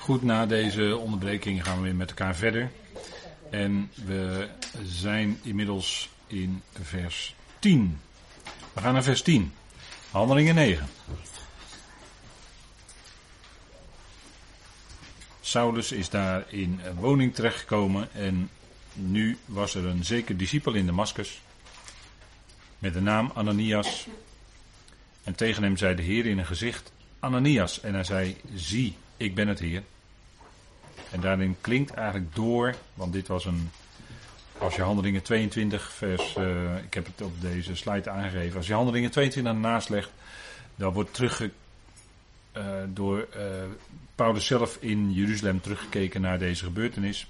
Goed, na deze onderbreking gaan we weer met elkaar verder. En we zijn inmiddels in vers 10. We gaan naar vers 10. Handelingen 9. Saulus is daar in een woning terechtgekomen en nu was er een zeker discipel in Damascus met de naam Ananias. En tegen hem zei de Heer in een gezicht, Ananias. En hij zei, zie, ik ben het Heer. En daarin klinkt eigenlijk door, want dit was een, als je handelingen 22 vers, uh, ik heb het op deze slide aangegeven, als je handelingen 22 ernaast legt, dan wordt terugge, uh, door uh, Paulus zelf in Jeruzalem teruggekeken naar deze gebeurtenis.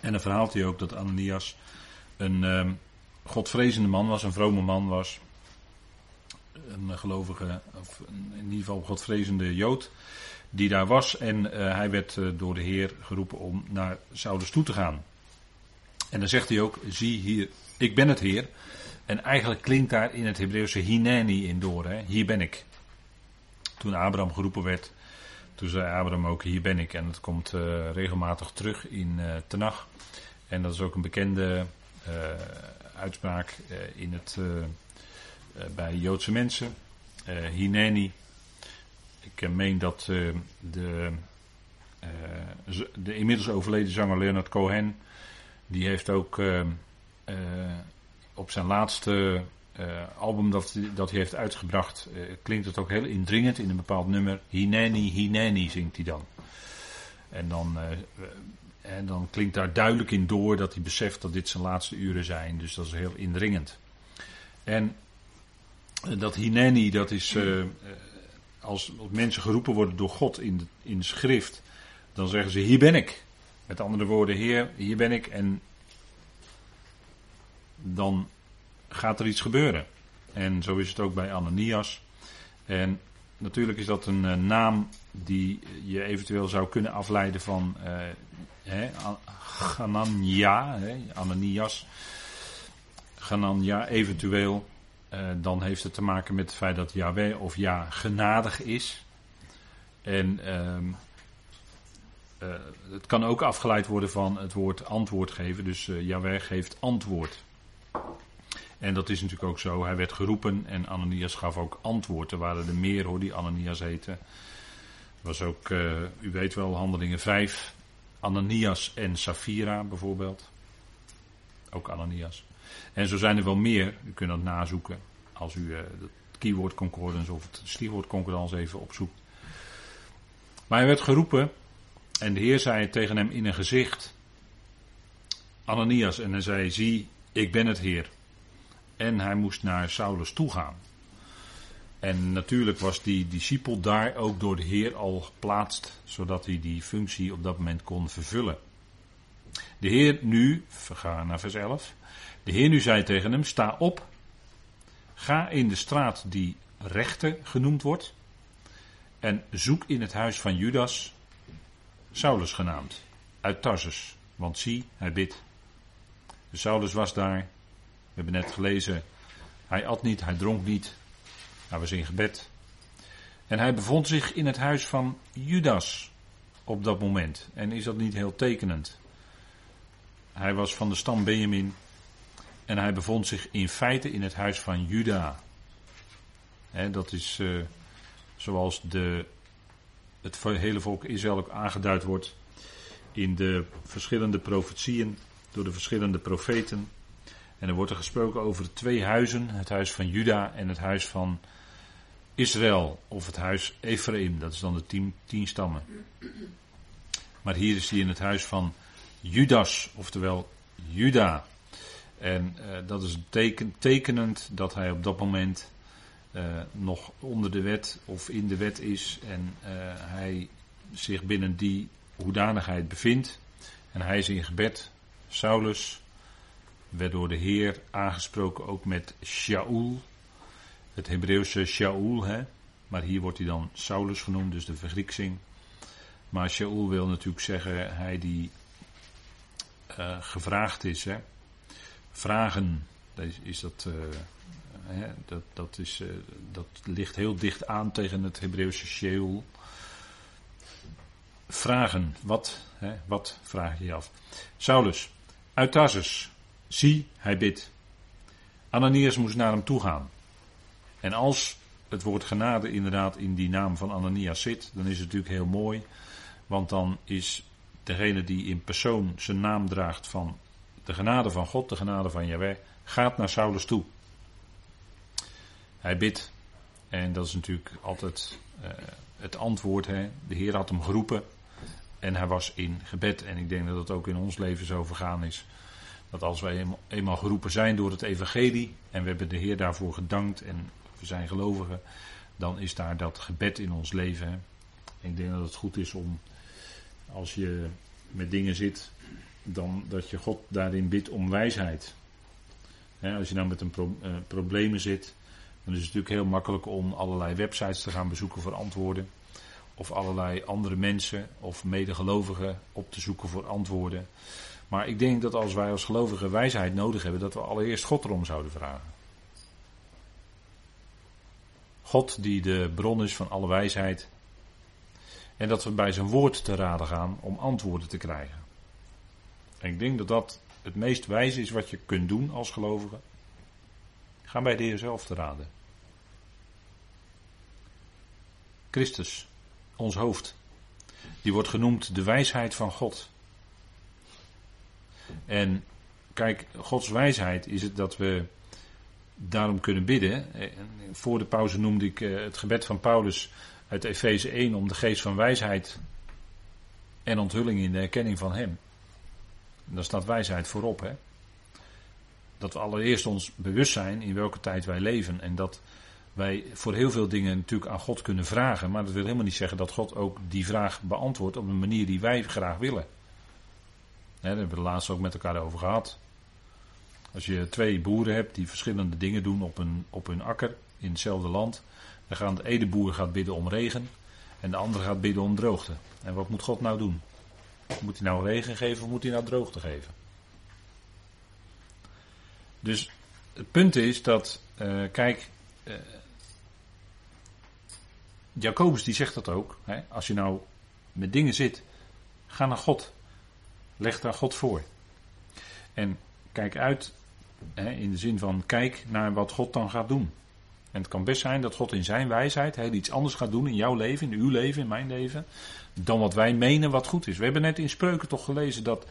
En dan verhaalt hij ook dat Ananias een uh, godvrezende man was, een vrome man was. Een gelovige, of in ieder geval godvrezende Jood die daar was. En uh, hij werd uh, door de Heer geroepen om naar Saulus toe te gaan. En dan zegt hij ook, zie hier, ik ben het Heer. En eigenlijk klinkt daar in het Hebreeuwse hineni in door, hè? hier ben ik. Toen Abraham geroepen werd, toen zei Abraham ook, hier ben ik. En dat komt uh, regelmatig terug in uh, Tenach. En dat is ook een bekende uitspraak in het, bij Joodse mensen. hineni, ik meen dat uh, de, uh, de inmiddels overleden zanger Leonard Cohen, die heeft ook op zijn laatste album dat, dat hij heeft uitgebracht, klinkt het ook heel indringend in een bepaald nummer. Hineni, Hineni zingt hij dan. En dan, en dan klinkt daar duidelijk in door dat hij beseft dat dit zijn laatste uren zijn. Dus dat is heel indringend. En dat Hineni, dat is als mensen geroepen worden door God in in schrift, dan zeggen ze: Hier ben ik. Met andere woorden, Heer, hier ben ik. En dan gaat er iets gebeuren. En zo is het ook bij Ananias. En natuurlijk is dat een uh, naam die je eventueel zou kunnen afleiden van uh, hè, Ganania, Ananias. Ganania eventueel. Uh, dan heeft het te maken met het feit dat Yahweh of Ja genadig is. En uh, uh, het kan ook afgeleid worden van het woord antwoord geven. Dus uh, Yahweh geeft antwoord. En dat is natuurlijk ook zo. Hij werd geroepen en Ananias gaf ook antwoord. Er waren er meer die Ananias heten. was ook, u weet wel, handelingen 5. Ananias en Safira bijvoorbeeld. Ook Ananias. En zo zijn er wel meer. U kunt dat nazoeken als u het keyword concordance of het stiefwoord concordance even opzoekt. Maar hij werd geroepen en de Heer zei tegen hem in een gezicht, Ananias, en hij zei, zie, ik ben het Heer. En hij moest naar Saulus toe gaan. En natuurlijk was die discipel daar ook door de Heer al geplaatst, zodat hij die functie op dat moment kon vervullen. De Heer nu, we naar vers 11, de Heer nu zei tegen hem: Sta op, ga in de straat die rechte genoemd wordt, en zoek in het huis van Judas, Saulus genaamd, uit Tarsus, want zie, hij bidt. Dus Saulus was daar, we hebben net gelezen, hij at niet, hij dronk niet, hij was in gebed. En hij bevond zich in het huis van Judas op dat moment. En is dat niet heel tekenend? Hij was van de stam Benjamin. En hij bevond zich in feite in het huis van Juda. dat is uh, zoals de, het hele volk Israël ook aangeduid wordt in de verschillende profetieën door de verschillende profeten. En er wordt er gesproken over twee huizen, het huis van Juda en het huis van Israël, of het huis Ephraim, dat is dan de tien, tien stammen. Maar hier is hij in het huis van Judas, oftewel Juda. En uh, dat is teken, tekenend dat hij op dat moment uh, nog onder de wet of in de wet is en uh, hij zich binnen die hoedanigheid bevindt. En hij is in gebed. Saulus werd door de Heer aangesproken ook met Shaul. Het Hebreeuwse Shaul, hè. Maar hier wordt hij dan Saulus genoemd, dus de vergrieksing. Maar Shaul wil natuurlijk zeggen, hij die uh, gevraagd is, hè vragen, is dat, uh, hè, dat, dat, is, uh, dat ligt heel dicht aan tegen het Hebreeuwse Sheol. vragen. Wat, hè, wat vraag je je af? Saulus, uit Tarsus. Zie, hij bidt. Ananias moest naar hem toe gaan. En als het woord genade inderdaad in die naam van Ananias zit, dan is het natuurlijk heel mooi. Want dan is degene die in persoon zijn naam draagt van de genade van God, de genade van Yahweh, gaat naar Saulus toe. Hij bidt. En dat is natuurlijk altijd uh, het antwoord. Hè. De Heer had hem geroepen. En hij was in gebed. En ik denk dat het ook in ons leven zo vergaan is. Dat als wij eenmaal geroepen zijn door het evangelie. En we hebben de Heer daarvoor gedankt. En we zijn gelovigen. Dan is daar dat gebed in ons leven. Ik denk dat het goed is om. Als je met dingen zit. Dan dat je God daarin bidt om wijsheid. als je nou met een uh, problemen zit. Dan is het natuurlijk heel makkelijk om allerlei websites te gaan bezoeken voor antwoorden. Of allerlei andere mensen of medegelovigen op te zoeken voor antwoorden. Maar ik denk dat als wij als gelovigen wijsheid nodig hebben, dat we allereerst God erom zouden vragen. God die de bron is van alle wijsheid. En dat we bij zijn woord te raden gaan om antwoorden te krijgen. En ik denk dat dat het meest wijze is wat je kunt doen als gelovige. Ga bij de Heer zelf te raden. Christus, ons hoofd, die wordt genoemd de wijsheid van God. En kijk, Gods wijsheid is het dat we daarom kunnen bidden. Voor de pauze noemde ik eh, het gebed van Paulus uit Efeze 1 om de geest van wijsheid en onthulling in de erkenning van Hem. Daar staat wijsheid voorop. Hè? Dat we allereerst ons bewust zijn in welke tijd wij leven. En dat wij voor heel veel dingen natuurlijk aan God kunnen vragen. Maar dat wil helemaal niet zeggen dat God ook die vraag beantwoordt op een manier die wij graag willen. daar hebben we het laatst ook met elkaar over gehad. Als je twee boeren hebt die verschillende dingen doen op, een, op hun akker in hetzelfde land. Dan gaat de ene boer gaat bidden om regen en de andere gaat bidden om droogte. En wat moet God nou doen? Moet hij nou regen geven of moet hij nou droogte geven? Dus het punt is dat, uh, kijk, uh, Jacobus die zegt dat ook. Hè? Als je nou met dingen zit, ga naar God. Leg daar God voor. En kijk uit, hè, in de zin van kijk naar wat God dan gaat doen. En het kan best zijn dat God in zijn wijsheid heel iets anders gaat doen in jouw leven, in uw leven, in mijn leven, dan wat wij menen wat goed is. We hebben net in Spreuken toch gelezen dat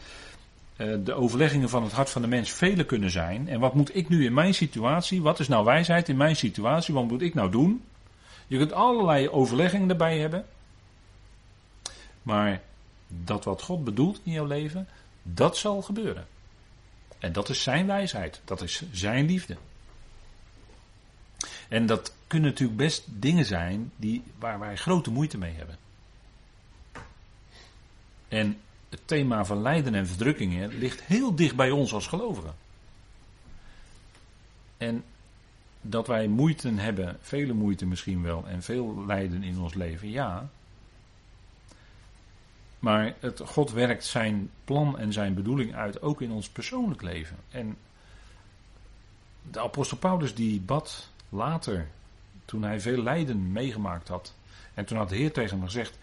uh, de overleggingen van het hart van de mens vele kunnen zijn. En wat moet ik nu in mijn situatie, wat is nou wijsheid in mijn situatie, wat moet ik nou doen? Je kunt allerlei overleggingen erbij hebben. Maar dat wat God bedoelt in jouw leven, dat zal gebeuren. En dat is zijn wijsheid. Dat is zijn liefde. En dat kunnen natuurlijk best dingen zijn die, waar wij grote moeite mee hebben. En het thema van lijden en verdrukkingen ligt heel dicht bij ons als gelovigen. En dat wij moeite hebben, vele moeite misschien wel, en veel lijden in ons leven, ja. Maar het, God werkt zijn plan en zijn bedoeling uit ook in ons persoonlijk leven. En de apostel Paulus die bad later, toen hij veel lijden meegemaakt had. En toen had de Heer tegen hem gezegd,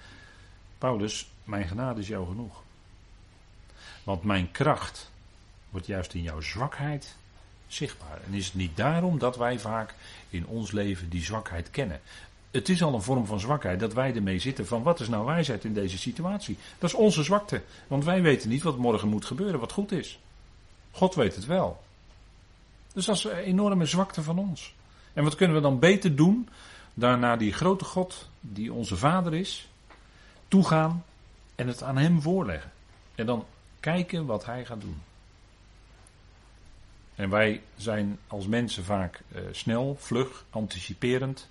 Paulus, mijn genade is jou genoeg. Want mijn kracht wordt juist in jouw zwakheid zichtbaar. En is het niet daarom dat wij vaak in ons leven die zwakheid kennen? Het is al een vorm van zwakheid dat wij ermee zitten van wat is nou wijsheid in deze situatie? Dat is onze zwakte, want wij weten niet wat morgen moet gebeuren, wat goed is. God weet het wel. Dus dat is een enorme zwakte van ons. En wat kunnen we dan beter doen naar die grote God, die onze Vader is, toegaan en het aan Hem voorleggen. En dan kijken wat Hij gaat doen. En wij zijn als mensen vaak uh, snel, vlug, anticiperend.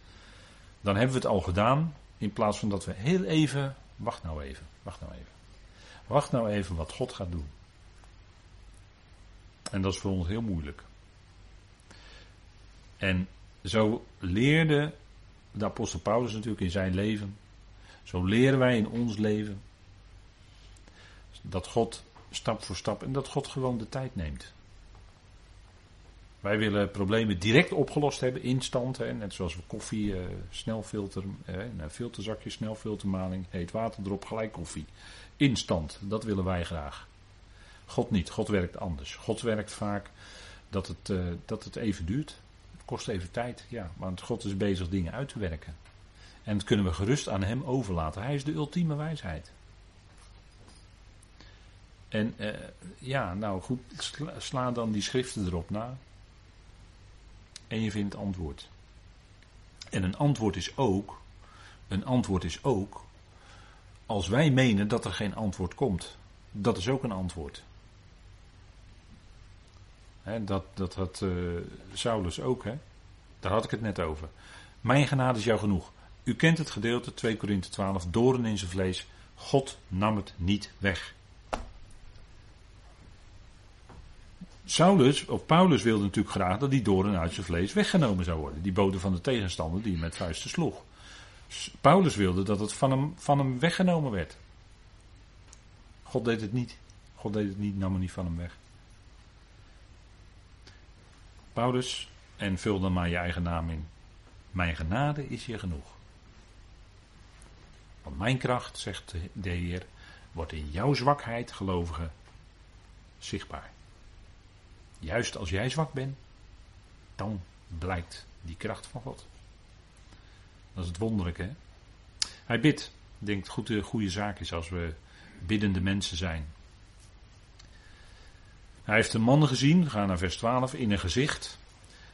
Dan hebben we het al gedaan. In plaats van dat we heel even. Wacht nou even. Wacht nou even. Wacht nou even wat God gaat doen. En dat is voor ons heel moeilijk. En zo leerde de apostel Paulus natuurlijk in zijn leven. Zo leren wij in ons leven. Dat God stap voor stap en dat God gewoon de tijd neemt. Wij willen problemen direct opgelost hebben, instant. Hè, net zoals we koffie, uh, snelfilter, uh, een filterzakje, snelfiltermaling, heet water erop, gelijk koffie. Instant, dat willen wij graag. God niet, God werkt anders. God werkt vaak dat het, uh, dat het even duurt. Kost even tijd, ja. Want God is bezig dingen uit te werken. En dat kunnen we gerust aan Hem overlaten. Hij is de ultieme wijsheid. En uh, ja, nou goed, sla, sla, dan die schriften erop na. En je vindt antwoord. En een antwoord is ook, een antwoord is ook, als wij menen dat er geen antwoord komt. Dat is ook een antwoord. Dat, dat had uh, Saulus ook, hè? daar had ik het net over. Mijn genade is jou genoeg. U kent het gedeelte 2 Korinthe 12, doren in zijn vlees. God nam het niet weg. Saulus, of Paulus wilde natuurlijk graag dat die doren uit zijn vlees weggenomen zou worden. Die boden van de tegenstander die hem met vuisten sloeg. Paulus wilde dat het van hem, van hem weggenomen werd. God deed het niet. God deed het niet, nam het niet van hem weg. Paulus, en vul dan maar je eigen naam in. Mijn genade is je genoeg. Want mijn kracht, zegt de Heer, wordt in jouw zwakheid, gelovige, zichtbaar. Juist als jij zwak bent, dan blijkt die kracht van God. Dat is het wonderlijke. Hè? Hij bidt. Denkt goed de goede zaak is als we biddende mensen zijn. Hij heeft een man gezien, gaan naar vers 12, in een gezicht.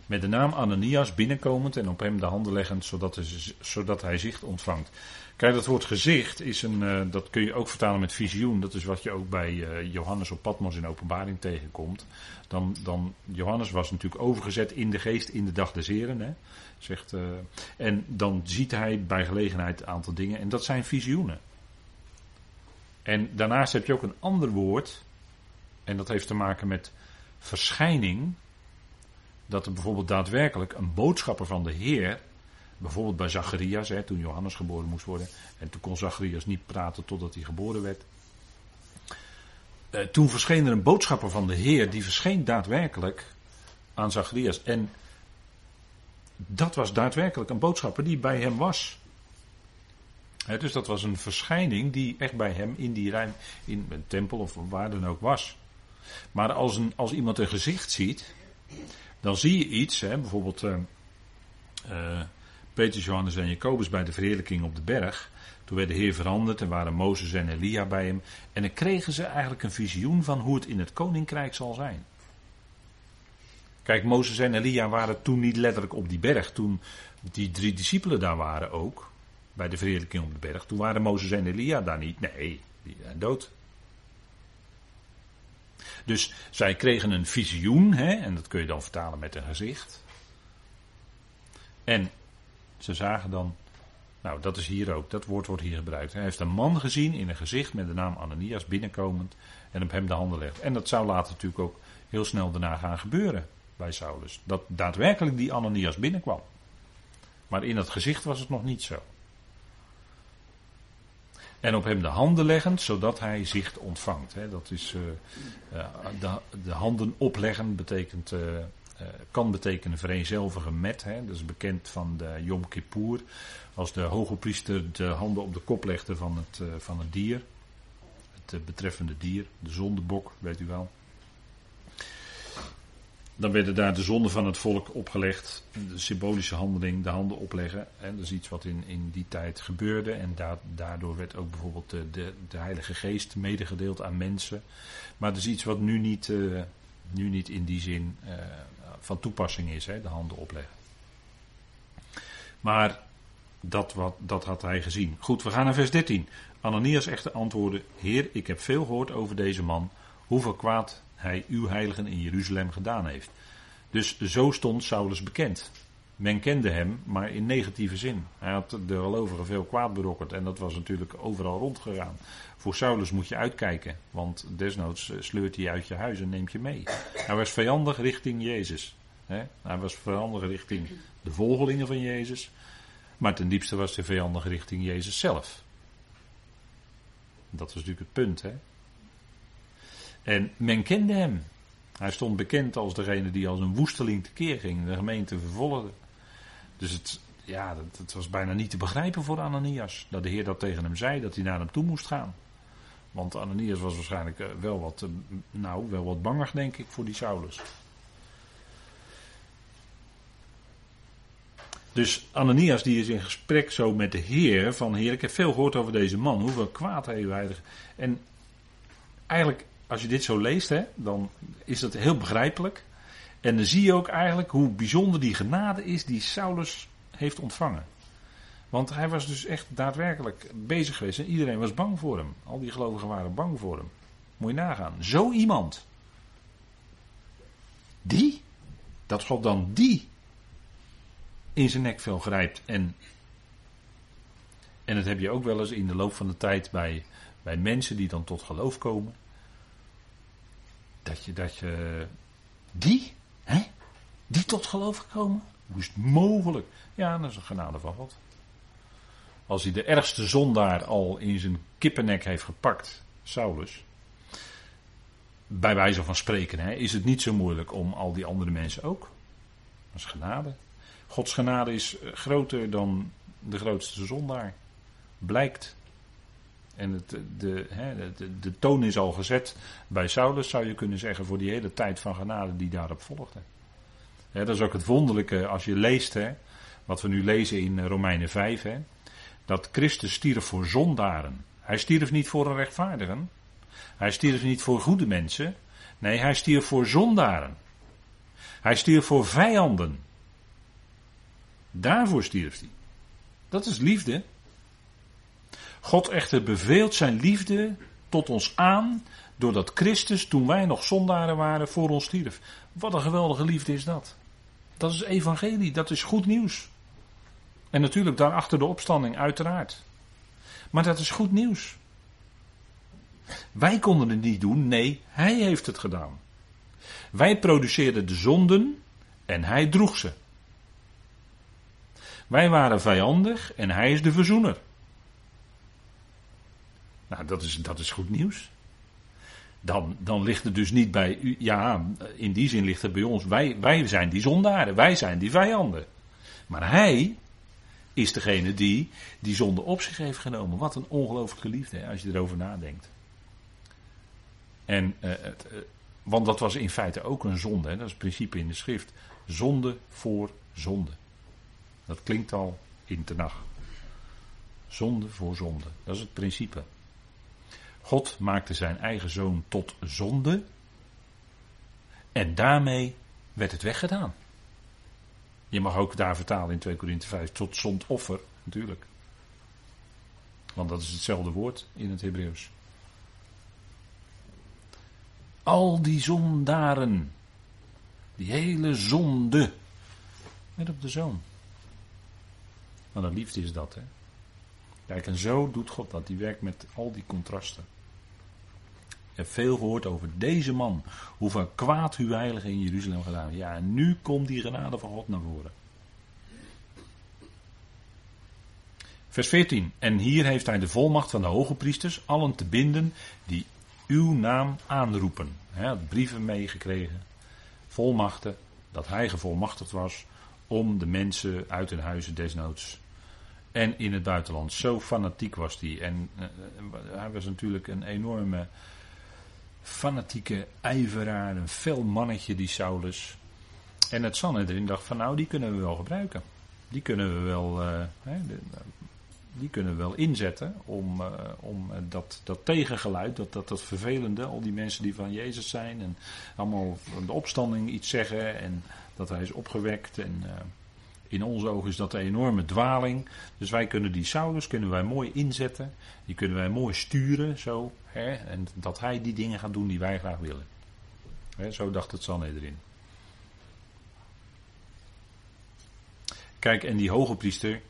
Met de naam Ananias binnenkomend en op hem de handen leggend, zodat hij, zodat hij zicht ontvangt. Kijk, dat woord gezicht is een, uh, dat kun je ook vertalen met visioen. Dat is wat je ook bij uh, Johannes op Patmos in openbaring tegenkomt. Dan, dan, Johannes was natuurlijk overgezet in de geest in de dag des Heren. Hè, zegt, uh, en dan ziet hij bij gelegenheid een aantal dingen. En dat zijn visioenen. En daarnaast heb je ook een ander woord. En dat heeft te maken met verschijning. Dat er bijvoorbeeld daadwerkelijk een boodschapper van de Heer Bijvoorbeeld bij Zacharias, hè, toen Johannes geboren moest worden. En toen kon Zacharias niet praten totdat hij geboren werd. Uh, toen verscheen er een boodschapper van de Heer, die verscheen daadwerkelijk aan Zacharias. En dat was daadwerkelijk een boodschapper die bij hem was. dus dat was een verschijning die echt bij hem in die ruim, in een tempel of waar dan ook was. Maar als, een, als iemand een gezicht ziet, dan zie je iets, hè, bijvoorbeeld. Uh, Petrus, Johannes en Jacobus bij de verheerlijking op de berg. Toen werd de Heer veranderd en waren Mozes en Elia bij hem. En dan kregen ze eigenlijk een visioen van hoe het in het koninkrijk zal zijn. Kijk, Mozes en Elia waren toen niet letterlijk op die berg. Toen die drie discipelen daar waren ook, bij de verheerlijking op de berg. Toen waren Mozes en Elia daar niet. Nee, die zijn dood. Dus zij kregen een visioen, hè, en dat kun je dan vertalen met een gezicht. En ze zagen dan, nou dat is hier ook, dat woord wordt hier gebruikt. Hij heeft een man gezien in een gezicht met de naam Ananias binnenkomend en op hem de handen legt. En dat zou later natuurlijk ook heel snel daarna gaan gebeuren bij Saulus. Dat daadwerkelijk die Ananias binnenkwam. Maar in dat gezicht was het nog niet zo. En op hem de handen leggend, zodat hij zicht ontvangt. dat is uh, de, de, handen opleggen, betekent uh, kan betekenen vereenzelvigen met. Hè, dat is bekend van de Yom Kippur. Als de hoge priester de handen op de kop legde van het, van het dier. Het betreffende dier, de zondebok, weet u wel. Dan werden daar de zonden van het volk opgelegd. De symbolische handeling, de handen opleggen. Hè, dat is iets wat in, in die tijd gebeurde. En da daardoor werd ook bijvoorbeeld de, de, de, Heilige Geest medegedeeld aan mensen. Maar dat is iets wat nu niet, nu niet in die zin van toepassing is, hè, de handen opleggen. Maar dat, wat, dat had hij gezien. Goed, we gaan naar vers 13. Ananias echter antwoordde: Heer, ik heb veel gehoord over deze man, hoeveel kwaad hij uw heiligen in Jeruzalem gedaan heeft. Dus zo stond Saulus bekend. Men kende hem, maar in negatieve zin. Hij had de gelovigen veel kwaad berokkerd en dat was natuurlijk overal rondgegaan. Voor Saulus moet je uitkijken, want desnoods eh, sleurt hij uit je huis en neemt je mee. Hij was vijandig richting Jezus. Hij was vijandig richting de volgelingen van Jezus, maar ten diepste was hij vijandig richting Jezus zelf. Dat was natuurlijk het punt. Hè? En men kende hem. Hij stond bekend als degene die als een woesteling tekeer ging, de gemeente vervolgde. Dus het, ja, dat, was bijna niet te begrijpen voor Ananias. Dat de Heer dat tegen hem zei, dat hij naar hem toe moest gaan. Want Ananias was waarschijnlijk eh, wel wat, eh, nou, wel wat banger, denk ik, voor die Saulus. Dus Ananias die is in gesprek zo met de Heer van Heer, ik heb veel gehoord over deze man, hoeveel kwaad heeft hij. En eigenlijk, als je dit zo leest, hè, dan is dat heel begrijpelijk. En dan zie je ook eigenlijk hoe bijzonder die genade is die Saulus heeft ontvangen. Want hij was dus echt daadwerkelijk bezig geweest en iedereen was bang voor hem. Al die gelovigen waren bang voor hem. Moet je nagaan. Zo iemand. Die? Dat God dan die in zijn nekvel grijpt. En, en dat heb je ook wel eens in de loop van de tijd bij, bij mensen die dan tot geloof komen. Dat je, dat je, die, hè? Die tot geloof gekomen? Hoe is het mogelijk? Ja, dat is een genade van God. Als hij de ergste zondaar al in zijn kippennek heeft gepakt, Saulus. Bij wijze van spreken, hè, is het niet zo moeilijk om al die andere mensen ook. Dat is genade. Gods genade is eh, groter dan de grootste zondaar. Blijkt. En het, de, de, de, toon is al gezet bij Saulus, zou je kunnen zeggen, voor die hele tijd van genade die daarop volgde. dat is ook het wonderlijke als je leest, hè, wat we nu lezen in eh, Romeinen 5, hè, dat Christus stierf voor zondaren. Hij stierf niet voor een rechtvaardigen. Hij stierf niet voor goede mensen. Nee, hij stierf voor zondaren. Hij stierf voor vijanden. Daarvoor stierf hij. Dat is liefde. God echter beveelt zijn liefde tot ons aan, doordat Christus, toen wij nog zondaren waren, voor ons stierf. Wat een geweldige liefde is dat. Dat is evangelie, dat is goed nieuws. En natuurlijk daarachter de opstanding, uiteraard. Maar dat is goed nieuws. Wij konden het niet doen, nee, hij heeft het gedaan. Wij produceerden de zonden en hij droeg ze. Wij waren vijandig en hij is de verzoener. Nou, dat is, dat is goed nieuws. Dan, dan ligt het dus niet bij u. Ja, in die zin ligt het bij ons. Wij, wij zijn die zondaren, wij zijn die vijanden. Maar hij is degene die die zonde op zich heeft genomen. Wat een ongelooflijke liefde, als je erover nadenkt. En, uh, het, uh, want dat was in feite ook een zonde, hè? dat is het principe in de schrift. Zonde voor zonde. Dat klinkt al in nacht. Zonde voor zonde. Dat is het principe. God maakte zijn eigen zoon tot zonde. En daarmee werd het weggedaan. Je mag ook daar vertalen in 2 Korinthe 5 tot zondoffer, natuurlijk. Want dat is hetzelfde woord in het Hebreeuws. Al die zondaren, die hele zonde, met op de zoon. Wat een liefde is dat, hè? Kijk, en zo doet God dat. Die werkt met al die contrasten. Heb veel gehoord over deze man. Hoeveel kwaad uw in Jeruzalem gedaan. Ja, en nu komt die genade van God naar voren. Vers 14. En hier heeft hij de volmacht van de hoge priesters allen te binden die uw naam aanroepen. Hij had brieven meegekregen, volmachten, dat hij gevolmachtigd was om de mensen uit hun huizen desnoods en in het buitenland. Zo fanatiek was hij. En uh, hij was natuurlijk een enorme fanatieke ijveraar, een fel mannetje, die Saulus. En het Sanhedrin dacht van nou, die kunnen we wel gebruiken. Die kunnen we wel, hè, die kunnen we wel inzetten om, uh, om dat, dat tegengeluid, dat, dat, dat vervelende, al die mensen die van Jezus zijn en allemaal van de opstanding iets zeggen en dat hij is opgewekt en... In onze ogen is dat een enorme dwaling. Dus wij kunnen die Saulus kunnen wij mooi inzetten. Die kunnen wij mooi sturen. Zo, hè, en dat hij die dingen gaat doen die wij graag willen. Hè, zo dacht het Sanhedrin. Kijk, en die hoge priester.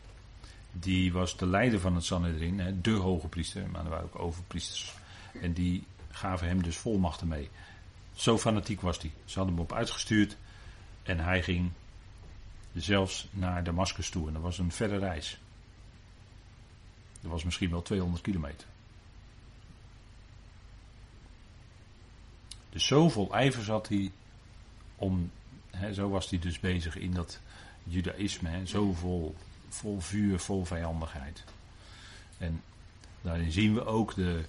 Die was de leider van het Sanhedrin. Hè, de hoge priester. Maar er waren ook overpriesters. En die gaven hem dus volmachten mee. Zo fanatiek was hij. Ze hadden hem op uitgestuurd. En hij ging zelfs naar Damascus toe. En dat was een verre reis. Dat was misschien wel 200 kilometer. Dus zo vol ijver zat hij om, zo was hij dus bezig in dat judaïsme, hè, zo vol, vol vuur, vol vijandigheid. En daarin zien we ook de,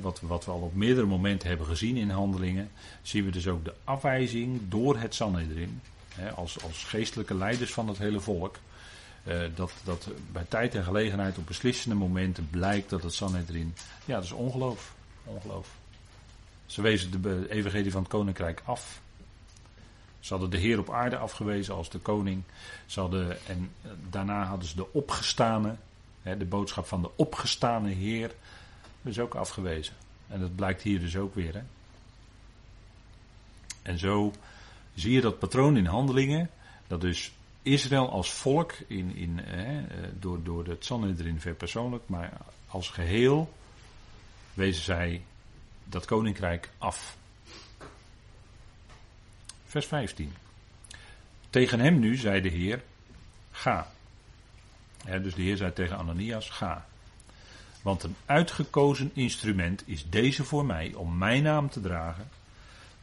wat, wat we al op meerdere momenten hebben gezien in handelingen, zien we dus ook de afwijzing door het Sanhedrin, hè, als, als geestelijke leiders van het hele volk. Uh, dat, dat bij tijd en gelegenheid op beslissende momenten blijkt dat het Sanhedrin, ja dat is ongeloof, ongeloof. Ze wezen de evangelie van het koninkrijk af. Ze hadden de Heer op aarde afgewezen als de koning. Ze hadden, en eh, daarna hadden ze de opgestane, hè, de boodschap van de opgestane Heer, dus ook afgewezen. En dat blijkt hier dus ook weer. Hè. En zo zie je dat patroon in handelingen, dat dus Israël als volk, in, in, eh, door, door het Sanhedrin verpersoonlijk, maar als geheel wezen zij dat koninkrijk af. Vers 15. Tegen hem nu zei de Heer: Ga. dus de Heer zei tegen Ananias: Ga. Want een uitgekozen instrument is deze voor mij om mijn naam te dragen.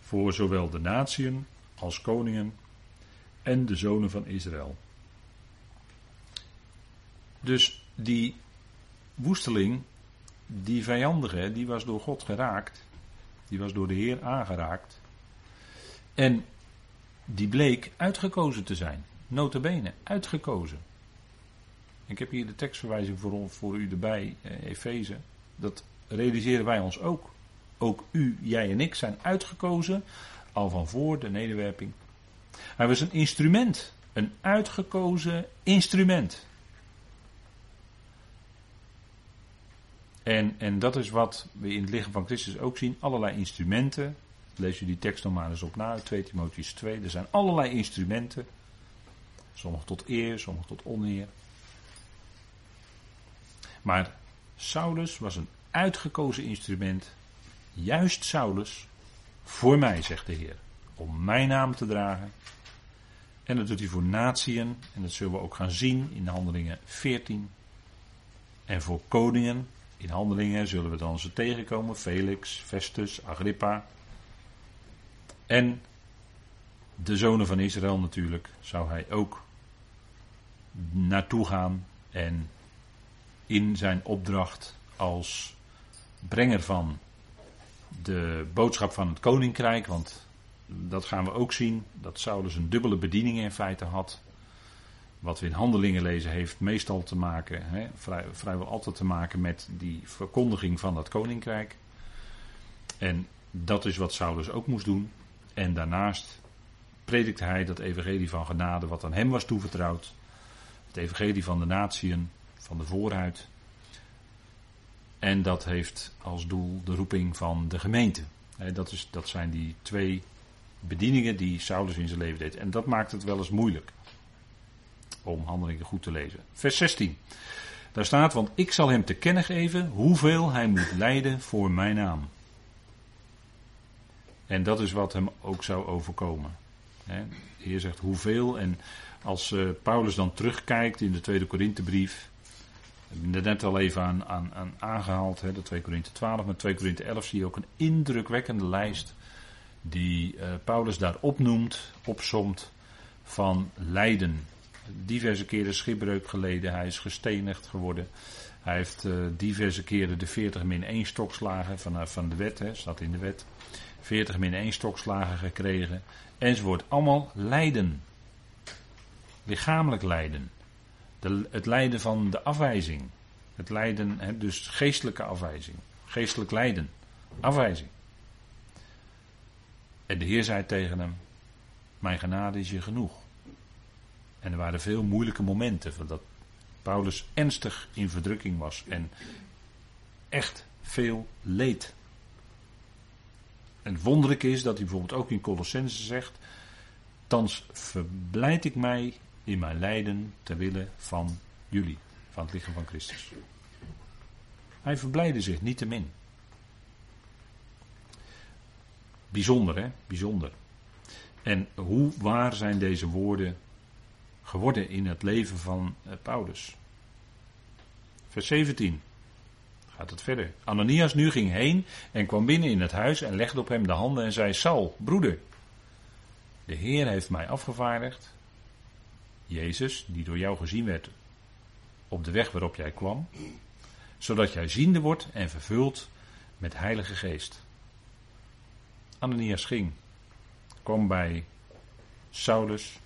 Voor zowel de natieën als koningen en de zonen van Israël. Dus die woesteling die vijandige, die was door God geraakt. Die was door de Heer aangeraakt. En die bleek uitgekozen te zijn. Notabene, uitgekozen. Ik heb hier de tekstverwijzing voor, voor u erbij, eh, Efeze. Dat realiseren wij ons ook. Ook u, jij en ik zijn uitgekozen al van voor de nederwerping. Hij was een instrument. Een uitgekozen instrument. En, en dat is wat we in het lichaam van Christus ook zien. Allerlei instrumenten. Lees u die tekst nog maar eens op na, 2 Timotheus 2. Er zijn allerlei instrumenten. Sommige tot eer, sommige tot oneer. Maar Saulus was een uitgekozen instrument. Juist Saulus. Voor mij, zegt de Heer. Om mijn naam te dragen. En dat doet hij voor natieën. En dat zullen we ook gaan zien in handelingen 14. En voor koningen. In handelingen zullen we dan ze tegenkomen: Felix, Festus, Agrippa. En de zonen van Israël natuurlijk zou hij ook naartoe gaan en in zijn opdracht als brenger van de boodschap van het koninkrijk, want dat gaan we ook zien, dat Saulus een dubbele bediening in feite had wat we in handelingen lezen, heeft meestal te maken, hè, vrij, vrijwel altijd te maken met die verkondiging van dat koninkrijk. En dat is wat Saulus ook moest doen. En daarnaast predikte hij dat evangelie van genade wat aan hem was toevertrouwd. Het evangelie van de natieën, van de vooruit. En dat heeft als doel de roeping van de gemeente. Dat, is, dat zijn die twee bedieningen die Saulus in zijn leven deed. En dat maakt het wel eens moeilijk om handelingen goed te lezen. Vers 16. Daar staat, want ik zal hem te kennen geven hoeveel hij moet lijden voor mijn naam. En dat is wat hem ook zou overkomen. De Heer zegt hoeveel. En als uh, Paulus dan terugkijkt in de tweede Korinthebrief. We hebben net al even aan, aan, aan aangehaald. Hè, de 2 Korinthe 12. Maar 2 Korinthe 11 zie je ook een indrukwekkende lijst. Die uh, Paulus daar opnoemt, opsomt. Van lijden diverse keren schipbreuk geleden. Hij is gestenigd geworden. Hij heeft uh, diverse keren de 40 min 1 stokslagen van, uh, van de wet, hè, staat in de wet. 40 min 1 stokslagen gekregen. Enzovoort. Allemaal lijden. Lichamelijk lijden. Het lijden van de afwijzing. Het lijden, dus geestelijke afwijzing. Geestelijk lijden. Afwijzing. En de Heer zei tegen hem: Mijn genade is je genoeg. En er waren veel moeilijke momenten, dat Paulus ernstig in verdrukking was en echt veel leed. En het wonderlijke is dat hij bijvoorbeeld ook in Colossense zegt: Thans verblijd ik mij in mijn lijden ter wille van jullie, van het lichaam van Christus. Hij verblijde zich niet te min. Bijzonder, hè? Bijzonder. En hoe waar zijn deze woorden geworden in het leven van eh, Paulus. Vers 17. gaat het verder. Ananias nu ging heen en kwam binnen in het huis en legde op hem de handen en zei: Saul, broeder, de Heer heeft mij afgevaardigd, Jezus, die door jou gezien werd op de weg waarop jij kwam, zodat jij ziende wordt en vervuld met Heilige Geest. Ananias ging, kwam bij Saulus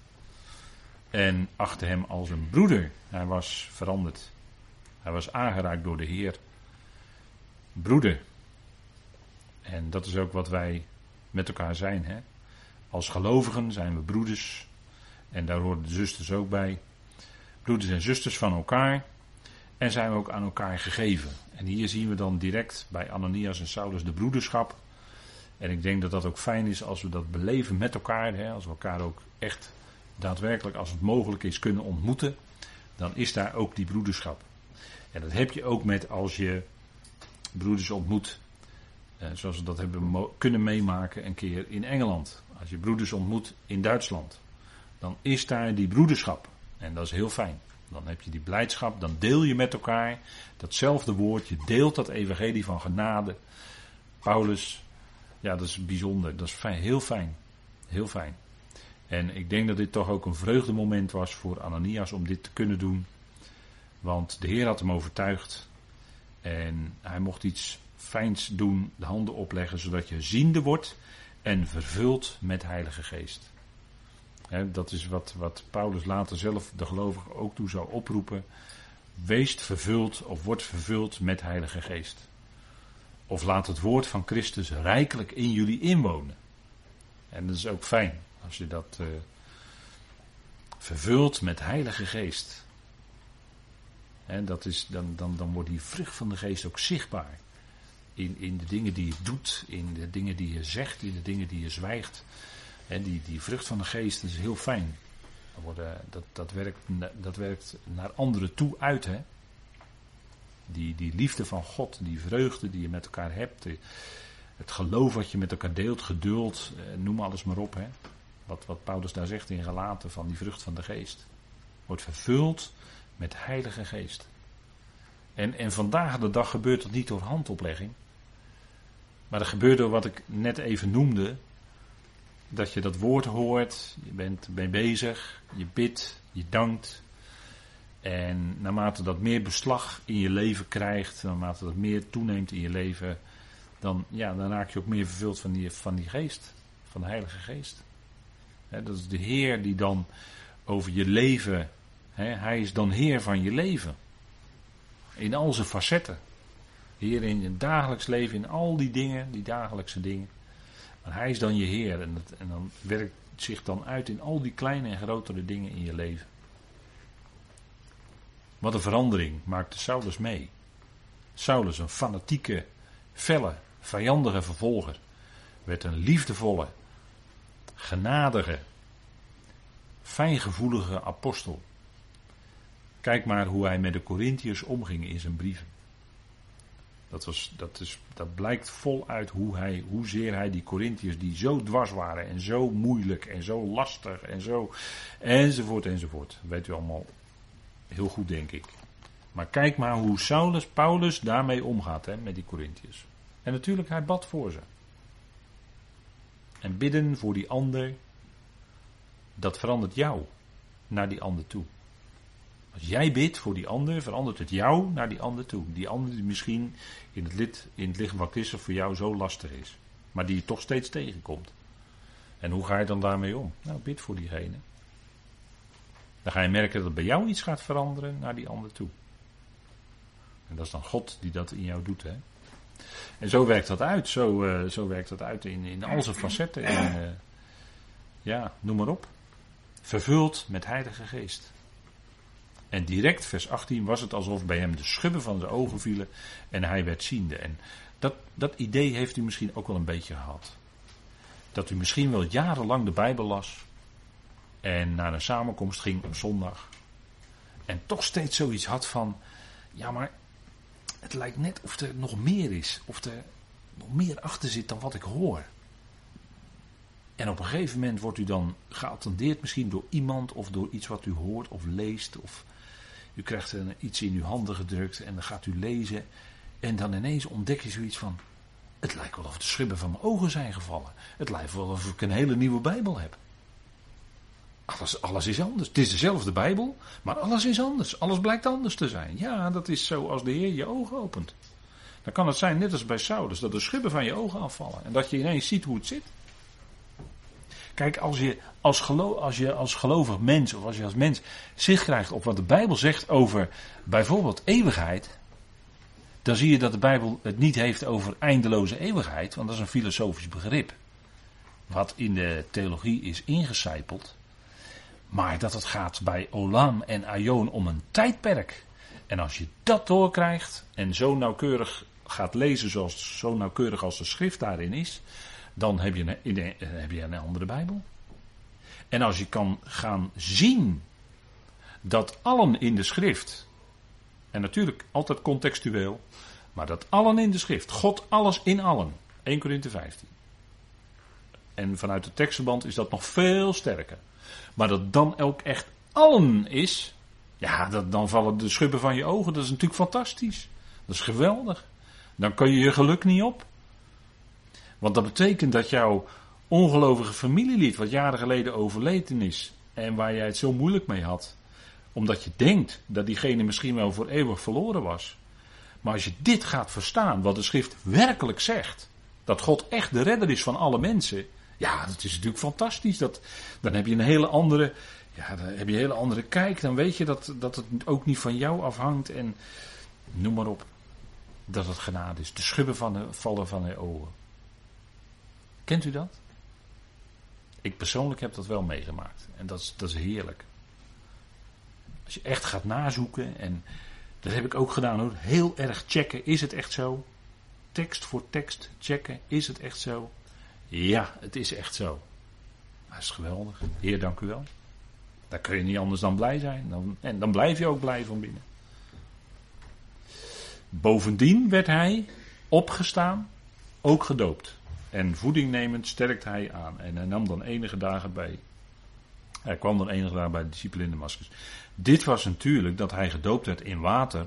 en achtte hem als een broeder. Hij was veranderd. Hij was aangeraakt door de Heer. Broeder. En dat is ook wat wij met elkaar zijn. Hè? Als gelovigen zijn we broeders. En daar horen de zusters ook bij. Broeders en zusters van elkaar. En zijn we ook aan elkaar gegeven. En hier zien we dan direct bij Ananias en Saulus de broederschap. En ik denk dat dat ook fijn is als we dat beleven met elkaar. Hè? Als we elkaar ook echt daadwerkelijk, als het mogelijk is, kunnen ontmoeten. Dan is daar ook die broederschap. En dat heb je ook met als je broeders ontmoet. Eh, zoals we dat hebben kunnen meemaken een keer in Engeland. Als je broeders ontmoet in Duitsland. Dan is daar die broederschap. En dat is heel fijn. Dan heb je die blijdschap, dan deel je met elkaar datzelfde woord. Je deelt dat evangelie van genade. Paulus, ja, dat is bijzonder. Dat is fijn, heel fijn. Heel fijn. En ik denk dat dit toch ook een vreugdemoment was voor Ananias om dit te kunnen doen. Want de Heer had hem overtuigd. En hij mocht iets fijns doen, de handen opleggen, zodat je ziende wordt en vervuld met Heilige Geest. Dat is wat, wat Paulus later zelf de gelovigen ook toe zou oproepen. Wees vervuld of wordt vervuld met Heilige Geest. Of laat het woord van Christus rijkelijk in jullie inwonen. En dat is ook fijn als je dat uh, vervult met Heilige Geest. Dat is, dan, dan, dan wordt die vrucht van de geest ook zichtbaar. In, in de dingen die je doet, in de dingen die je zegt, in de dingen die je zwijgt. En die, die vrucht van de geest is heel fijn. Worden, dat, dat, werkt, dat werkt naar anderen toe uit. Hè? Die, die liefde van God, die vreugde die je met elkaar hebt. Het geloof wat je met elkaar deelt, geduld, eh, noem alles maar op. Hè? Wat, wat Paulus daar zegt in gelaten van die vrucht van de geest. Wordt vervuld met Heilige Geest. En, en vandaag de dag gebeurt dat niet door handoplegging. Maar dat gebeurt door wat ik net even noemde. Dat je dat woord hoort, je bent mee bezig, je bidt, je dankt. En naarmate dat meer beslag in je leven krijgt, naarmate dat meer toeneemt in je leven, dan, ja, dan raak je ook meer vervuld van die, van die geest, van de Heilige Geest. dat is de Heer die dan over je leven hij is dan Heer van je leven. In al zijn facetten. Heer in je dagelijks leven, in al die dingen, die dagelijkse dingen. Maar hij is dan je Heer en, en dan werkt zich dan uit in al die kleine en grotere dingen in je leven. Wat een verandering maakte Saulus mee. Saulus, een fanatieke, felle, vijandige vervolger, werd een liefdevolle, genadige, fijngevoelige apostel. Kijk maar hoe hij met de Corinthiërs omging in zijn brieven. Dat, was, dat, is, dat blijkt voluit hoe hij, hoezeer hij die Corinthiërs die zo dwars waren en zo moeilijk en zo lastig en zo enzovoort enzovoort. weet u allemaal heel goed denk ik. Maar kijk maar hoe Saulus, Paulus daarmee omgaat hè, met die Corinthiërs. En natuurlijk hij bad voor ze. En bidden voor die ander, dat verandert jou naar die ander toe. Als jij bidt voor die ander, verandert het jou naar die ander toe. Die ander die misschien in het, lid, in het lichaam van Christus voor jou zo lastig is. Maar die je toch steeds tegenkomt. En hoe ga je dan daarmee om? Nou, bid voor diegene. Dan ga je merken dat bij jou iets gaat veranderen naar die ander toe. En dat is dan God die dat in jou doet. Hè? En zo werkt dat uit. Zo, uh, zo werkt dat uit in, in al zijn facetten. En, uh, ja, noem maar op. Vervuld met Heilige Geest. En direct, vers 18, was het alsof bij hem de schubben van zijn ogen vielen en hij werd ziende. En dat, dat idee heeft u misschien ook wel een beetje gehad. Dat u misschien wel jarenlang de Bijbel las en naar een samenkomst ging op zondag. En toch steeds zoiets had van, ja maar het lijkt net of er nog meer is. Of er nog meer achter zit dan wat ik hoor. En op een gegeven moment wordt u dan geattendeerd misschien door iemand of door iets wat u hoort of leest of u krijgt een, iets in uw handen gedrukt en dan gaat u lezen. En dan ineens ontdek je zoiets van, het lijkt wel of de schubben van mijn ogen zijn gevallen. Het lijkt wel of ik een hele nieuwe Bijbel heb. Alles, alles is anders. Het is dezelfde Bijbel, maar alles is anders. Alles blijkt anders te zijn. Ja, dat is zo als de Heer je ogen opent. Dan kan het zijn, net als bij Saulus, dat de schubben van je ogen afvallen. En dat je ineens ziet hoe het zit. Kijk, als je als, geloof, als je als gelovig mens of als je als mens zicht krijgt op wat de Bijbel zegt over bijvoorbeeld eeuwigheid. Dan zie je dat de Bijbel het niet heeft over eindeloze eeuwigheid, want dat is een filosofisch begrip. Wat in de theologie is ingecijpeld. Maar dat het gaat bij Olam en Aion om een tijdperk. En als je dat doorkrijgt en zo nauwkeurig gaat lezen zoals, zo nauwkeurig als de schrift daarin is, dan heb je een, een, heb je andere Bijbel. En als je kan gaan zien dat allen in de schrift, en natuurlijk altijd contextueel, maar dat allen in de schrift, God alles in allen, 1 Korinthe 15. En vanuit de tekstverband is dat nog veel sterker. Maar dat dan ook echt allen is, ja, dat, dan vallen de schubben van je ogen. Dat is natuurlijk fantastisch. Dat is geweldig. Dan kan je je geluk niet op. Want dat betekent dat jouw ongelovige familielid, wat jaren geleden overleden is, en waar jij het zo moeilijk mee had, omdat je denkt dat diegene misschien wel voor eeuwig verloren was. Maar als je dit gaat verstaan, wat de schrift werkelijk zegt, dat God echt de redder is van alle mensen, ja, dat is natuurlijk fantastisch. Dat, dan heb je een hele andere, ja, dan heb je een hele andere kijk. Dan weet je dat, dat het ook niet van jou afhangt en noem maar op. Dat het genade is. De schubben van de, vallen van de ogen. Kent u dat? Ik persoonlijk heb dat wel meegemaakt. En dat is, dat is heerlijk. Als je echt gaat nazoeken, en dat heb ik ook gedaan hoor, heel erg checken, is het echt zo? Tekst voor tekst checken, is het echt zo? Ja, het is echt zo. Dat is geweldig. Heer, dank u wel. Daar kun je niet anders dan blij zijn. Dan, en dan blijf je ook blij van binnen. Bovendien werd hij opgestaan, ook gedoopt. En voeding nemend sterkt hij aan. En hij nam dan enige dagen bij. Hij kwam dan enige dagen bij de discipelen in Damascus. Dit was natuurlijk dat hij gedoopt werd in water.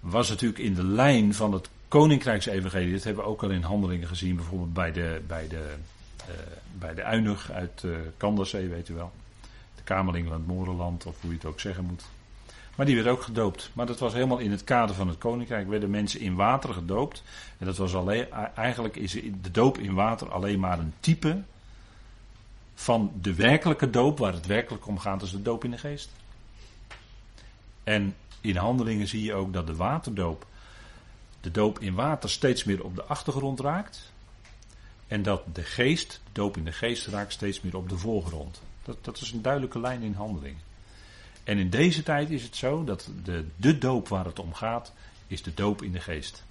Was natuurlijk in de lijn van het koninkrijksevangelie. Dat hebben we ook al in handelingen gezien. Bijvoorbeeld bij de, bij de, uh, bij de Uinig uit uh, Kanderzee, weet u wel. De kamerling van het Morenland, of hoe je het ook zeggen moet. Maar die werd ook gedoopt. Maar dat was helemaal in het kader van het koninkrijk. Werden mensen in water gedoopt. En dat was alleen, eigenlijk is de doop in water alleen maar een type van de werkelijke doop, waar het werkelijk om gaat, is de doop in de geest. En in handelingen zie je ook dat de waterdoop, de doop in water, steeds meer op de achtergrond raakt. En dat de geest, de doop in de geest, raakt steeds meer op de voorgrond. Dat, dat is een duidelijke lijn in handelingen. En in deze tijd is het zo dat de, de doop waar het om gaat, is de doop in de geest.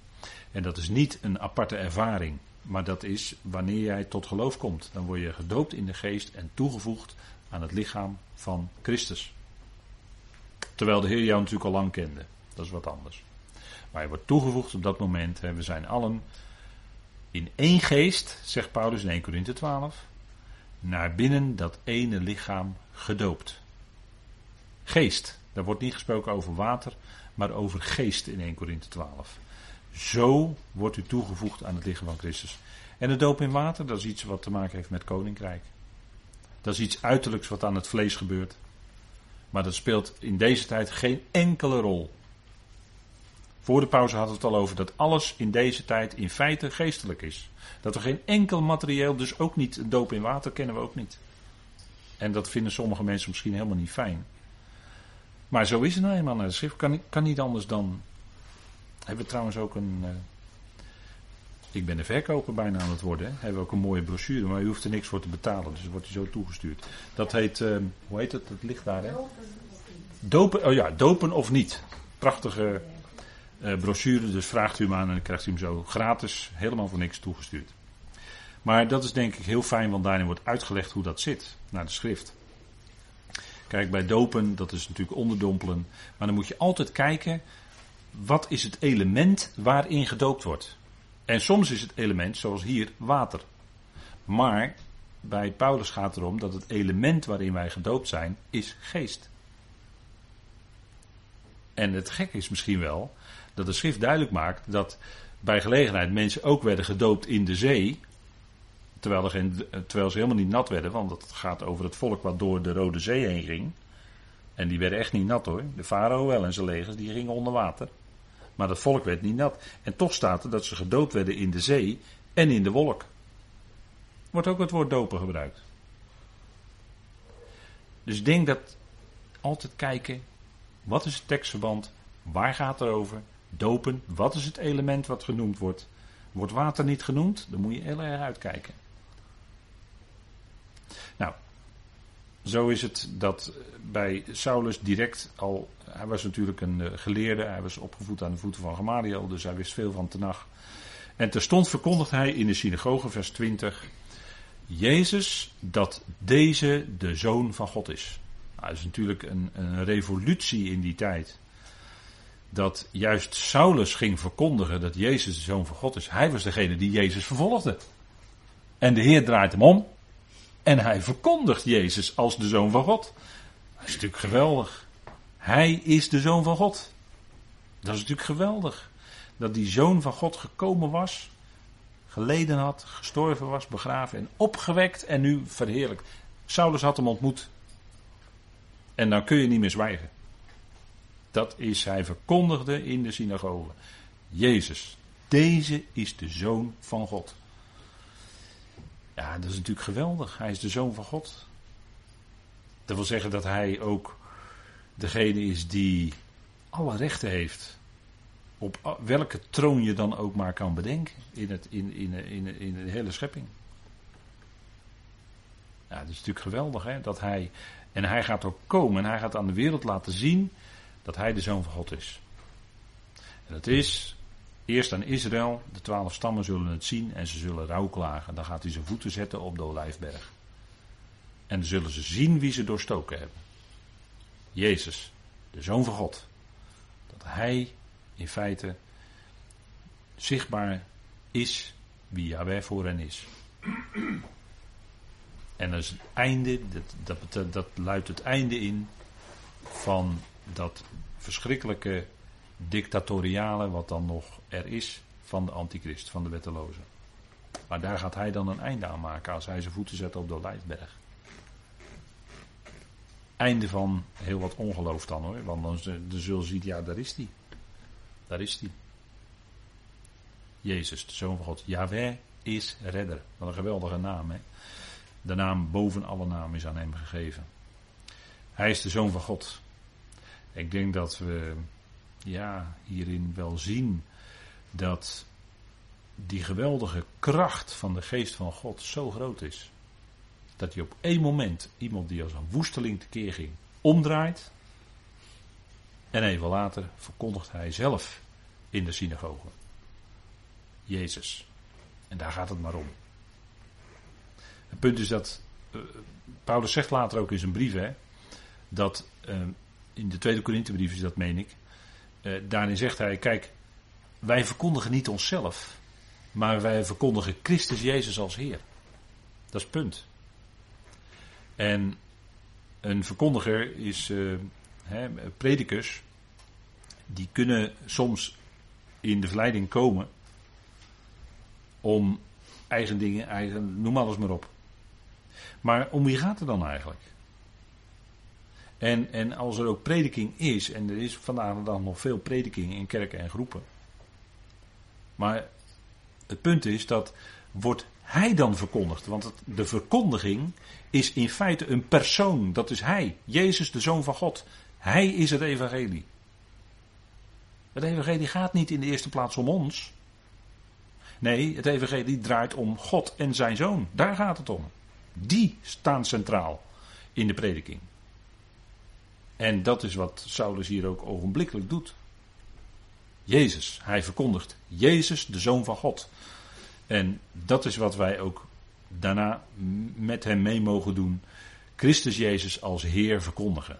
En dat is niet een aparte ervaring, maar dat is wanneer jij tot geloof komt. Dan word je gedoopt in de geest en toegevoegd aan het lichaam van Christus. Terwijl de Heer jou natuurlijk al lang kende. Dat is wat anders. Maar je wordt toegevoegd op dat moment. Hè, we zijn allen in één geest, zegt Paulus in 1 Corinthië 12, naar binnen dat ene lichaam gedoopt. Geest. Daar wordt niet gesproken over water, maar over geest in 1 Korinthe 12. Zo wordt u toegevoegd aan het lichaam van Christus. En de doop in water, dat is iets wat te maken heeft met koninkrijk. Dat is iets uiterlijks wat aan het vlees gebeurt. Maar dat speelt in deze tijd geen enkele rol. Voor de pauze hadden we het al over dat alles in deze tijd in feite geestelijk is. Dat er geen enkel materieel, dus ook niet doop in water, kennen we ook niet. En dat vinden sommige mensen misschien helemaal niet fijn. Maar zo is het nou eenmaal naar de schrift. Kan, kan niet anders dan. Hebben we trouwens ook een. Uh, ik ben de verkoper bijna aan het worden. Hè. Hebben we ook een mooie brochure, maar u hoeft er niks voor te betalen. Dus wordt u zo toegestuurd. Dat heet. Uh, hoe heet het? Het ligt daar, hè? Dopen, oh ja, dopen of niet. Prachtige uh, brochure. Dus vraagt u hem aan en dan krijgt u hem zo gratis, helemaal voor niks toegestuurd. Maar dat is denk ik heel fijn, want daarin wordt uitgelegd hoe dat zit naar de schrift. Kijk, bij dopen, dat is natuurlijk onderdompelen. Maar dan moet je altijd kijken, wat is het element waarin gedoopt wordt? En soms is het element, zoals hier, water. Maar bij Paulus gaat het erom dat het element waarin wij gedoopt zijn, is geest. En het gek is misschien wel dat de schrift duidelijk maakt dat bij gelegenheid mensen ook werden gedoopt in de zee. Terwijl, er terwijl ze helemaal niet nat werden, want het gaat over het volk wat door de Rode Zee heen ging. En die werden echt niet nat hoor. De farao wel en zijn legers, die gingen onder water. Maar dat volk werd niet nat. En toch staat er dat ze gedoopt werden in de zee en in de wolk. Wordt ook het woord dopen gebruikt. Dus ik denk dat altijd kijken, wat is het tekstverband, waar gaat het over, dopen, wat is het element wat genoemd wordt. Wordt water niet genoemd, dan moet je heel erg uitkijken. Nou, zo is het dat bij Saulus direct al. Hij was natuurlijk een eh, geleerde, hij was opgevoed aan de voeten van Gamaliel, dus hij wist veel van Tenach. En terstond verkondigt hij in de synagoge, vers 20, Jezus dat deze de zoon van God is. Nou, dat is natuurlijk een, een revolutie in die tijd. Dat juist Saulus ging verkondigen dat Jezus de zoon van God is. Hij was degene die Jezus vervolgde. En de Heer draait hem om en hij verkondigt Jezus als de zoon van God. Dat is natuurlijk geweldig. Hij is de zoon van God. Dat is natuurlijk geweldig. Dat die zoon van God gekomen was, geleden had, gestorven was, begraven en opgewekt en nu verheerlijkt. Saulus had hem ontmoet. En dan kun je niet meer zwijgen. Dat is, hij verkondigde in de synagoge. Jezus, deze is de zoon van God. Ja, dat is natuurlijk geweldig. Hij is de zoon van God. Dat wil zeggen dat hij ook degene is die alle rechten heeft. Op welke troon je dan ook maar kan bedenken in, het, in, in, in, in de hele schepping. Ja, dat is natuurlijk geweldig hè, dat hij. En hij gaat ook komen en hij gaat aan de wereld laten zien dat hij de zoon van God is. En dat is Eerst aan Israël, de twaalf stammen zullen het zien en ze zullen rouwklagen. Dan gaat hij zijn voeten zetten op de Olijfberg. En dan zullen ze zien wie ze doorstoken hebben. Jezus, de Zoon van God. Dat Hij in feite zichtbaar is wie Yahweh voor hen is. En is het einde, dat, dat luidt het einde in van dat verschrikkelijke dictatoriale wat dan nog er is van de antichrist, van de wetteloze. Maar daar gaat hij dan een einde aan maken als hij zijn voeten zet op de Olijfberg. Einde van heel wat ongeloof dan hoor, want dan de zul ziet, ja daar is hij. Daar is hij. Jezus, de Zoon van God. Yahweh is redder. Wat een geweldige naam hè. De naam boven alle namen is aan hem gegeven. Hij is de Zoon van God. Ik denk dat we ja, hierin wel zien dat die geweldige kracht van de geest van God zo groot is. Dat hij op één moment iemand die als een woesteling tekeer ging, omdraait. En even later verkondigt hij zelf in de synagoge. Jezus. En daar gaat het maar om. Het punt is dat, uh, Paulus zegt later ook in zijn brief, hè, dat uh, in de tweede Korinthebrief is dat, meen ik, uh, daarin zegt hij, kijk, wij verkondigen niet onszelf, maar wij verkondigen Christus Jezus als Heer. Dat is punt. En een verkondiger is, uh, hè, predikers, die kunnen soms in de verleiding komen om eigen dingen, eigen, noem alles maar op. Maar om wie gaat het dan eigenlijk? En, en als er ook prediking is, en er is vandaag dag nog veel prediking in kerken en groepen. Maar het punt is dat wordt hij dan verkondigd? Want de verkondiging is in feite een persoon. Dat is hij. Jezus, de Zoon van God. Hij is het evangelie. Het evangelie gaat niet in de eerste plaats om ons. Nee, het evangelie draait om God en zijn Zoon. Daar gaat het om. Die staan centraal in de prediking. En dat is wat Saulus hier ook ogenblikkelijk doet. Jezus, hij verkondigt Jezus, de Zoon van God. En dat is wat wij ook daarna met hem mee mogen doen. Christus Jezus als Heer verkondigen.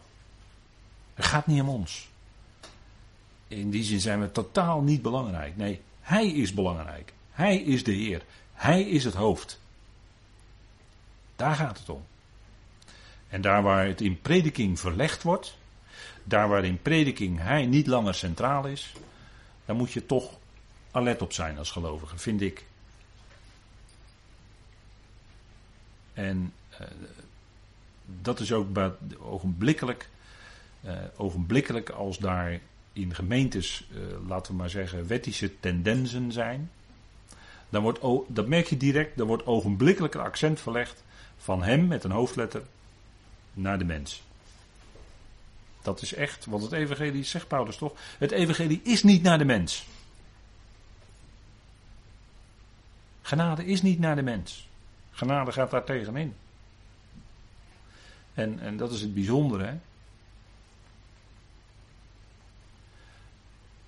Het gaat niet om ons. In die zin zijn we totaal niet belangrijk. Nee, Hij is belangrijk. Hij is de Heer. Hij is het hoofd. Daar gaat het om. En daar waar het in prediking verlegd wordt, daar waar in prediking hij niet langer centraal is, daar moet je toch alert op zijn als gelovige, vind ik. En uh, dat is ook ogenblikkelijk, uh, ogenblikkelijk als daar in gemeentes, uh, laten we maar zeggen, wettische tendensen zijn. Dan wordt, dat merk je direct, dan wordt ogenblikkelijk een accent verlegd van hem met een hoofdletter naar de mens. Dat is echt, want het evangelie zegt Paulus toch, het evangelie is niet naar de mens. Genade is niet naar de mens. Genade gaat daar tegenin. En, en dat is het bijzondere. Hè?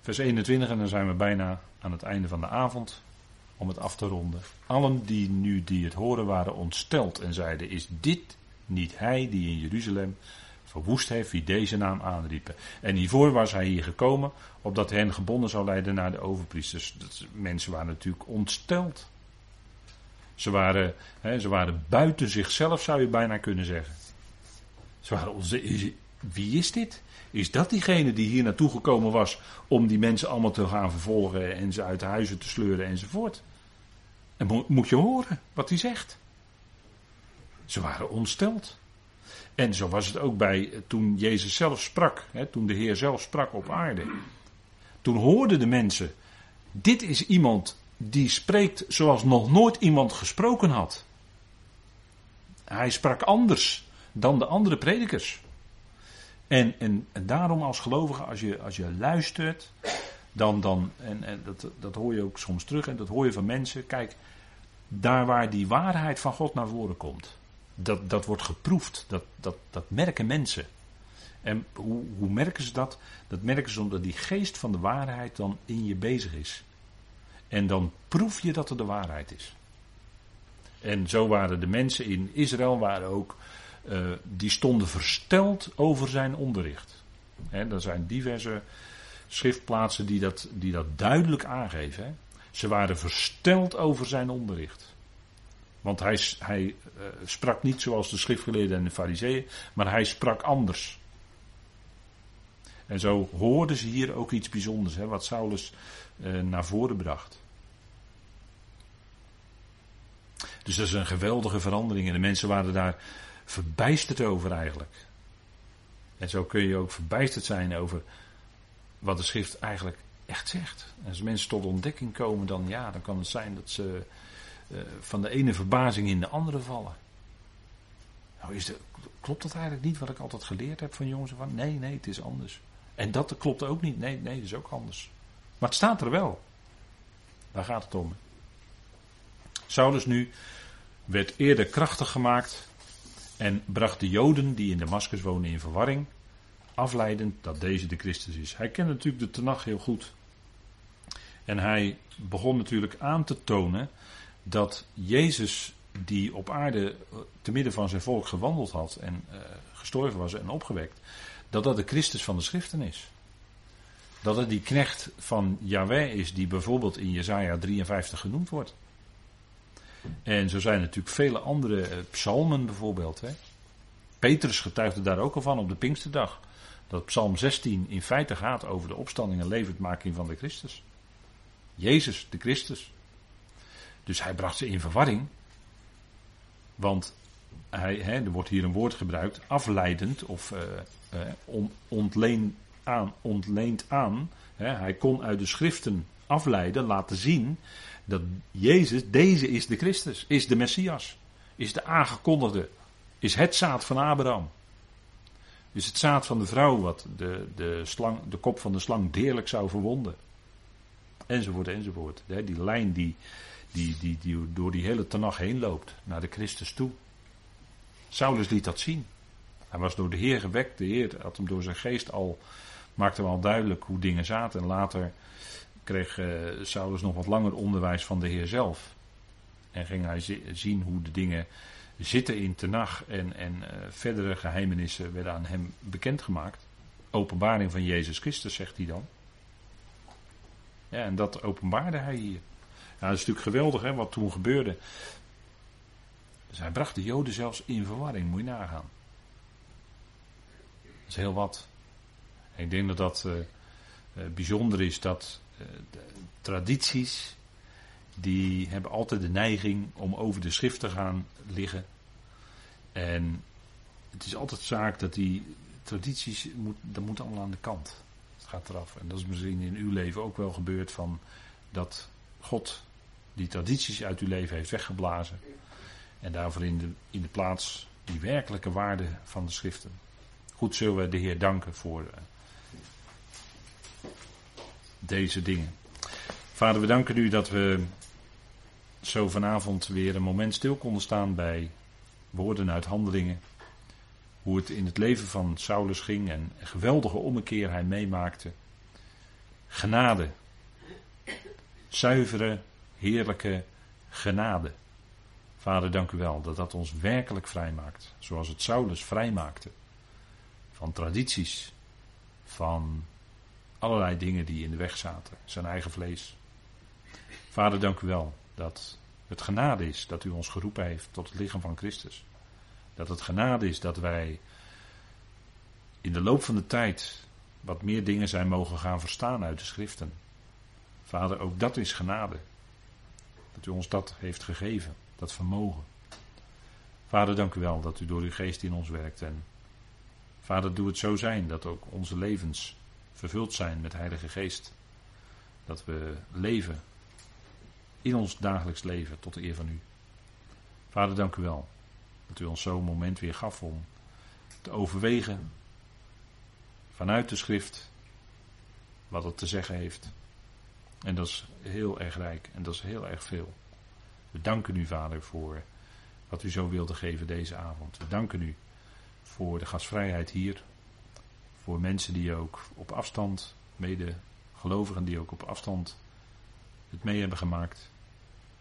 Vers 21, en dan zijn we bijna aan het einde van de avond. Om het af te ronden. Allen die nu die het horen waren ontsteld en zeiden: Is dit niet hij die in Jeruzalem verwoest heeft wie deze naam aanriepen? En hiervoor was hij hier gekomen, opdat hij hen gebonden zou leiden naar de overpriesters. Dat, mensen waren natuurlijk ontsteld. Ze waren, ze waren buiten zichzelf, zou je bijna kunnen zeggen. Ze waren onze, wie is dit? Is dat diegene die hier naartoe gekomen was om die mensen allemaal te gaan vervolgen en ze uit de huizen te sleuren enzovoort? En moet je horen wat hij zegt. Ze waren ontsteld. En zo was het ook bij eh, toen Jezus zelf sprak, hè, toen de Heer zelf sprak op aarde. Toen hoorden de mensen, dit is iemand die spreekt zoals nog nooit iemand gesproken had. Hij sprak anders dan de andere predikers. En, en, en daarom als gelovige, als je, als je luistert, dan, dan en, en dat, dat hoor je ook soms terug en dat hoor je van mensen. Kijk, daar waar die waarheid van God naar voren komt, dat, dat wordt geproefd, dat, dat, dat merken mensen. En hoe, hoe merken ze dat? Dat merken ze omdat die geest van de waarheid dan in je bezig is. En dan proef je dat er de waarheid is. En zo waren de mensen in Israël waren ook, uh, die stonden versteld over zijn onderricht. He, er zijn diverse schriftplaatsen die dat, die dat duidelijk aangeven. Ze waren versteld over zijn onderricht. Want hij, hij uh, sprak niet zoals de schriftgeleerden en de fariseeën, maar hij sprak anders. En zo hoorden ze hier ook iets bijzonders, hè, wat Saulus uh, naar voren bracht. Dus dat is een geweldige verandering en de mensen waren daar verbijsterd over eigenlijk. En zo kun je ook verbijsterd zijn over wat de schrift eigenlijk echt zegt. En als mensen tot ontdekking komen, dan ja, dan kan het zijn dat ze uh, van de ene verbazing in de andere vallen. Nou, is klopt dat eigenlijk niet wat ik altijd geleerd heb van jongens? Van, nee, nee, het is anders. En dat klopt ook niet. Nee, nee, het is ook anders. Maar het staat er wel. Daar gaat het om. Saulus nu werd eerder krachtig gemaakt en bracht de Joden die in Damascus wonen in verwarring, afleidend dat deze de Christus is. Hij kende natuurlijk de Tenach heel goed. En hij begon natuurlijk aan te tonen dat Jezus, die op aarde eh, te midden van zijn volk gewandeld had en uh, gestorven was en opgewekt, dat dat de Christus van de Schriften is. Dat het die knecht van Yahweh is die bijvoorbeeld in Jesaja 53 genoemd wordt. En zo zijn natuurlijk vele andere uh, psalmen bijvoorbeeld. Hè. Petrus getuigde daar ook al van op de Pinksterdag. Dat psalm 16 in feite gaat over de opstanding en levendmaking van de Christus. Jezus, de Christus. Dus hij bracht ze in verwarring. Want hij, hè, er wordt hier een woord gebruikt, afleidend of uh, ontleend aan. Ontleend aan hè, hij kon uit de schriften afleiden, laten zien dat Jezus, deze is de Christus, is de Messias, is de aangekondigde, is het zaad van Abraham. Is het zaad van de vrouw wat de, de, slang, de kop van de slang deerlijk zou verwonden. Enzovoort, enzovoort. Die lijn die, die, die, die door die hele Tanach heen loopt, naar de Christus toe. Saulus liet dat zien. Hij was door de Heer gewekt. De Heer had hem door zijn geest al, maakte hem al duidelijk hoe dingen zaten. En later kreeg uh, Saulus nog wat langer onderwijs van de Heer zelf. En ging hij zien hoe de dingen zitten in Tenach. En, en uh, verdere geheimenissen werden aan hem bekendgemaakt. Openbaring van Jezus Christus, zegt hij dan. Ja, en dat openbaarde hij hier. Ja, dat is natuurlijk geweldig hè, wat toen gebeurde. Dus hij bracht de Joden zelfs in verwarring, moet je nagaan. Dat is heel wat. ik denk dat dat uh, bijzonder is dat de tradities, die hebben altijd de neiging om over de schrift te gaan liggen. En het is altijd zaak dat die tradities, moet, dat moet allemaal aan de kant. Het gaat eraf. En dat is misschien in uw leven ook wel gebeurd van dat God die tradities uit uw leven heeft weggeblazen. En daarvoor in de, in de plaats die werkelijke waarde van de schriften. Goed zullen we de Heer danken voor eh, deze dingen. Vader, we danken u dat we zo vanavond weer een moment stil konden staan bij woorden uit handelingen. Hoe het in het leven van Saulus ging en een geweldige ommekeer hij meemaakte. Genade. Zuivere, heerlijke genade. Vader, dank u wel dat dat ons werkelijk vrijmaakt. Zoals het Saulus vrijmaakte. Van tradities. Van allerlei dingen die in de weg zaten. Zijn eigen vlees. Vader, dank u wel dat het genade is dat u ons geroepen heeft tot het lichaam van Christus. Dat het genade is dat wij in de loop van de tijd wat meer dingen zijn mogen gaan verstaan uit de schriften. Vader, ook dat is genade. Dat u ons dat heeft gegeven, dat vermogen. Vader, dank u wel dat u door uw geest in ons werkt. En Vader, doe het zo zijn dat ook onze levens vervuld zijn met Heilige Geest. Dat we leven in ons dagelijks leven tot de eer van u. Vader, dank u wel dat u ons zo'n moment weer gaf om te overwegen vanuit de schrift wat het te zeggen heeft. En dat is heel erg rijk en dat is heel erg veel. We danken u, Vader, voor wat u zo wilde geven deze avond. We danken u voor de gastvrijheid hier. Voor mensen die ook op afstand, mede gelovigen die ook op afstand het mee hebben gemaakt.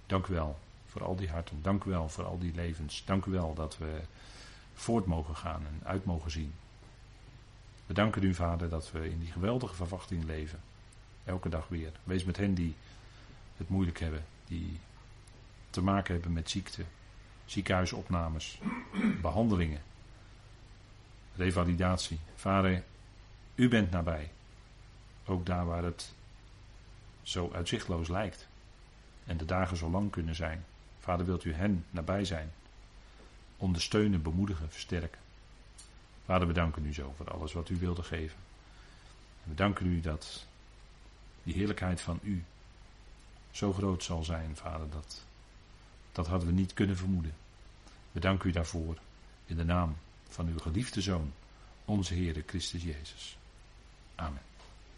Dank u wel voor al die harten. Dank u wel voor al die levens. Dank u wel dat we voort mogen gaan en uit mogen zien. We danken u, Vader, dat we in die geweldige verwachting leven. Elke dag weer. Wees met hen die het moeilijk hebben, die te maken hebben met ziekte, ziekenhuisopnames, behandelingen, revalidatie. Vader, u bent nabij. Ook daar waar het zo uitzichtloos lijkt en de dagen zo lang kunnen zijn. Vader, wilt u hen nabij zijn, ondersteunen, bemoedigen, versterken. Vader, we danken u zo voor alles wat u wilde geven. En we danken u dat die heerlijkheid van u zo groot zal zijn, Vader, dat, dat hadden we niet kunnen vermoeden. We danken u daarvoor in de naam van uw geliefde Zoon, onze Heere Christus Jezus. Amen.